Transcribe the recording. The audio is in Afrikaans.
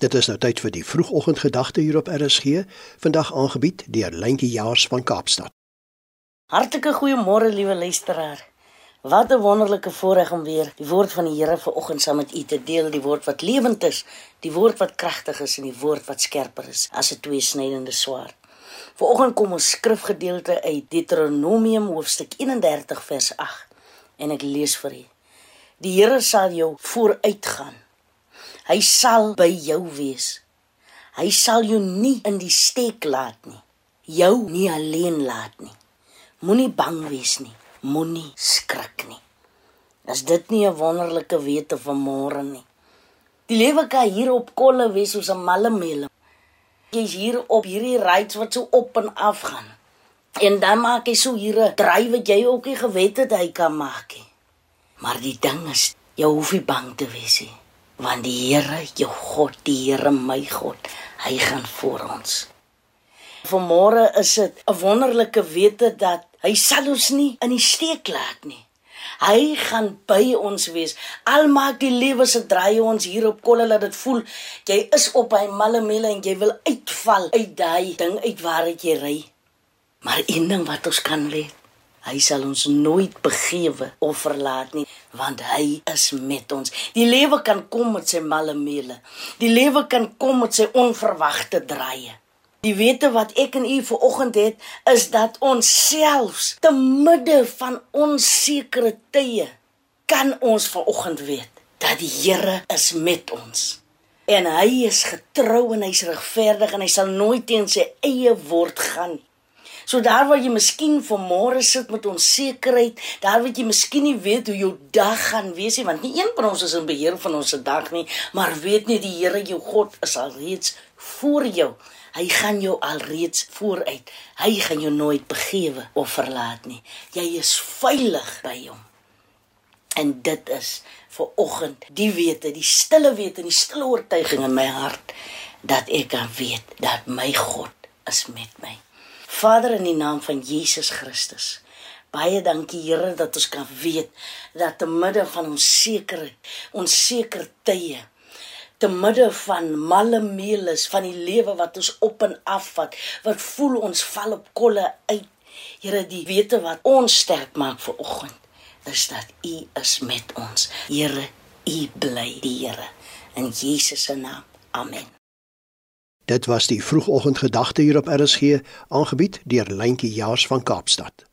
Dit is nou tyd vir die vroegoggendgedagte hier op RSG, vandag aangebied deur Lentjie Jaars van Kaapstad. Hartlike goeiemôre liewe luisteraar. Wat 'n wonderlike voorreg om weer die woord van die Here vanoggend saam met u te deel, die woord wat lewend is, die woord wat kragtig is en die woord wat skerper is as 'n tweesnydende swaard. Vanoggend kom ons skrifgedeelte uit Deuteronomium hoofstuk 31 vers 8 en ek lees vir u. Die Here sal jou vooruitgaan Hy sal by jou wees. Hy sal jou nie in die steek laat nie. Jou nie alleen laat nie. Moenie bang wees nie. Moenie skrik nie. As dit nie 'n wonderlike wete van môre nie. Die lewe kan hier op kolle wees soos 'n malle mele. Jy's hier op hierdie rides wat so op en af gaan. En dan maak hy so hier 'n dryf wat jy ook nie gewet het hy kan maak nie. Maar die ding is, jy hoef nie bang te wees nie want die Here, jou God, die Here my God, hy gaan voor ons. Vanmôre is dit 'n wonderlike wete dat hy sal ons nie in die steek laat nie. Hy gaan by ons wees. Al maak die lewe se draai ons hier op kolle laat dit voel jy is op hy malle mele en jy wil uitval uit daai ding uit waar jy ry. Maar een ding wat ons kan weet, Hy sal ons nooit begewe of verlaat nie, want hy is met ons. Die lewe kan kom met sy malle meele. Die lewe kan kom met sy onverwagte draaie. Die wete wat ek en u vanoggend het, is dat ons selfs te midde van onsekere tye kan ons vanoggend weet dat die Here is met ons. En hy is getrou en hy's regverdig en hy sal nooit teen sy eie woord gaan nie. So daar waar jy miskien vanmôre sit met onsekerheid, daar wat jy miskien nie weet hoe jou dag gaan wees nie, want nie een van ons is in beheer van ons dag nie, maar weet net die Here jou God is alreeds voor jou. Hy gaan jou alreeds vooruit. Hy gaan jou nooit begewe of verlaat nie. Jy is veilig by hom. En dit is vir oggend die wete, die stille wete, die stille oortuiging in my hart dat ek kan weet dat my God is met my. Vader in die naam van Jesus Christus. Baie dankie Here dat ons kan weet dat te midde van ons sekere onseker tye te midde van malle meeles van die lewe wat ons op en af vat wat voel ons val op kolle uit. Here die wete wat ons sterk maak vir oggend is dat U is met ons. Here U bly die Here. In Jesus se naam. Amen Dit was die vroegoggendgedagte hier op RSG, aangebied deur Lentjie Jaars van Kaapstad.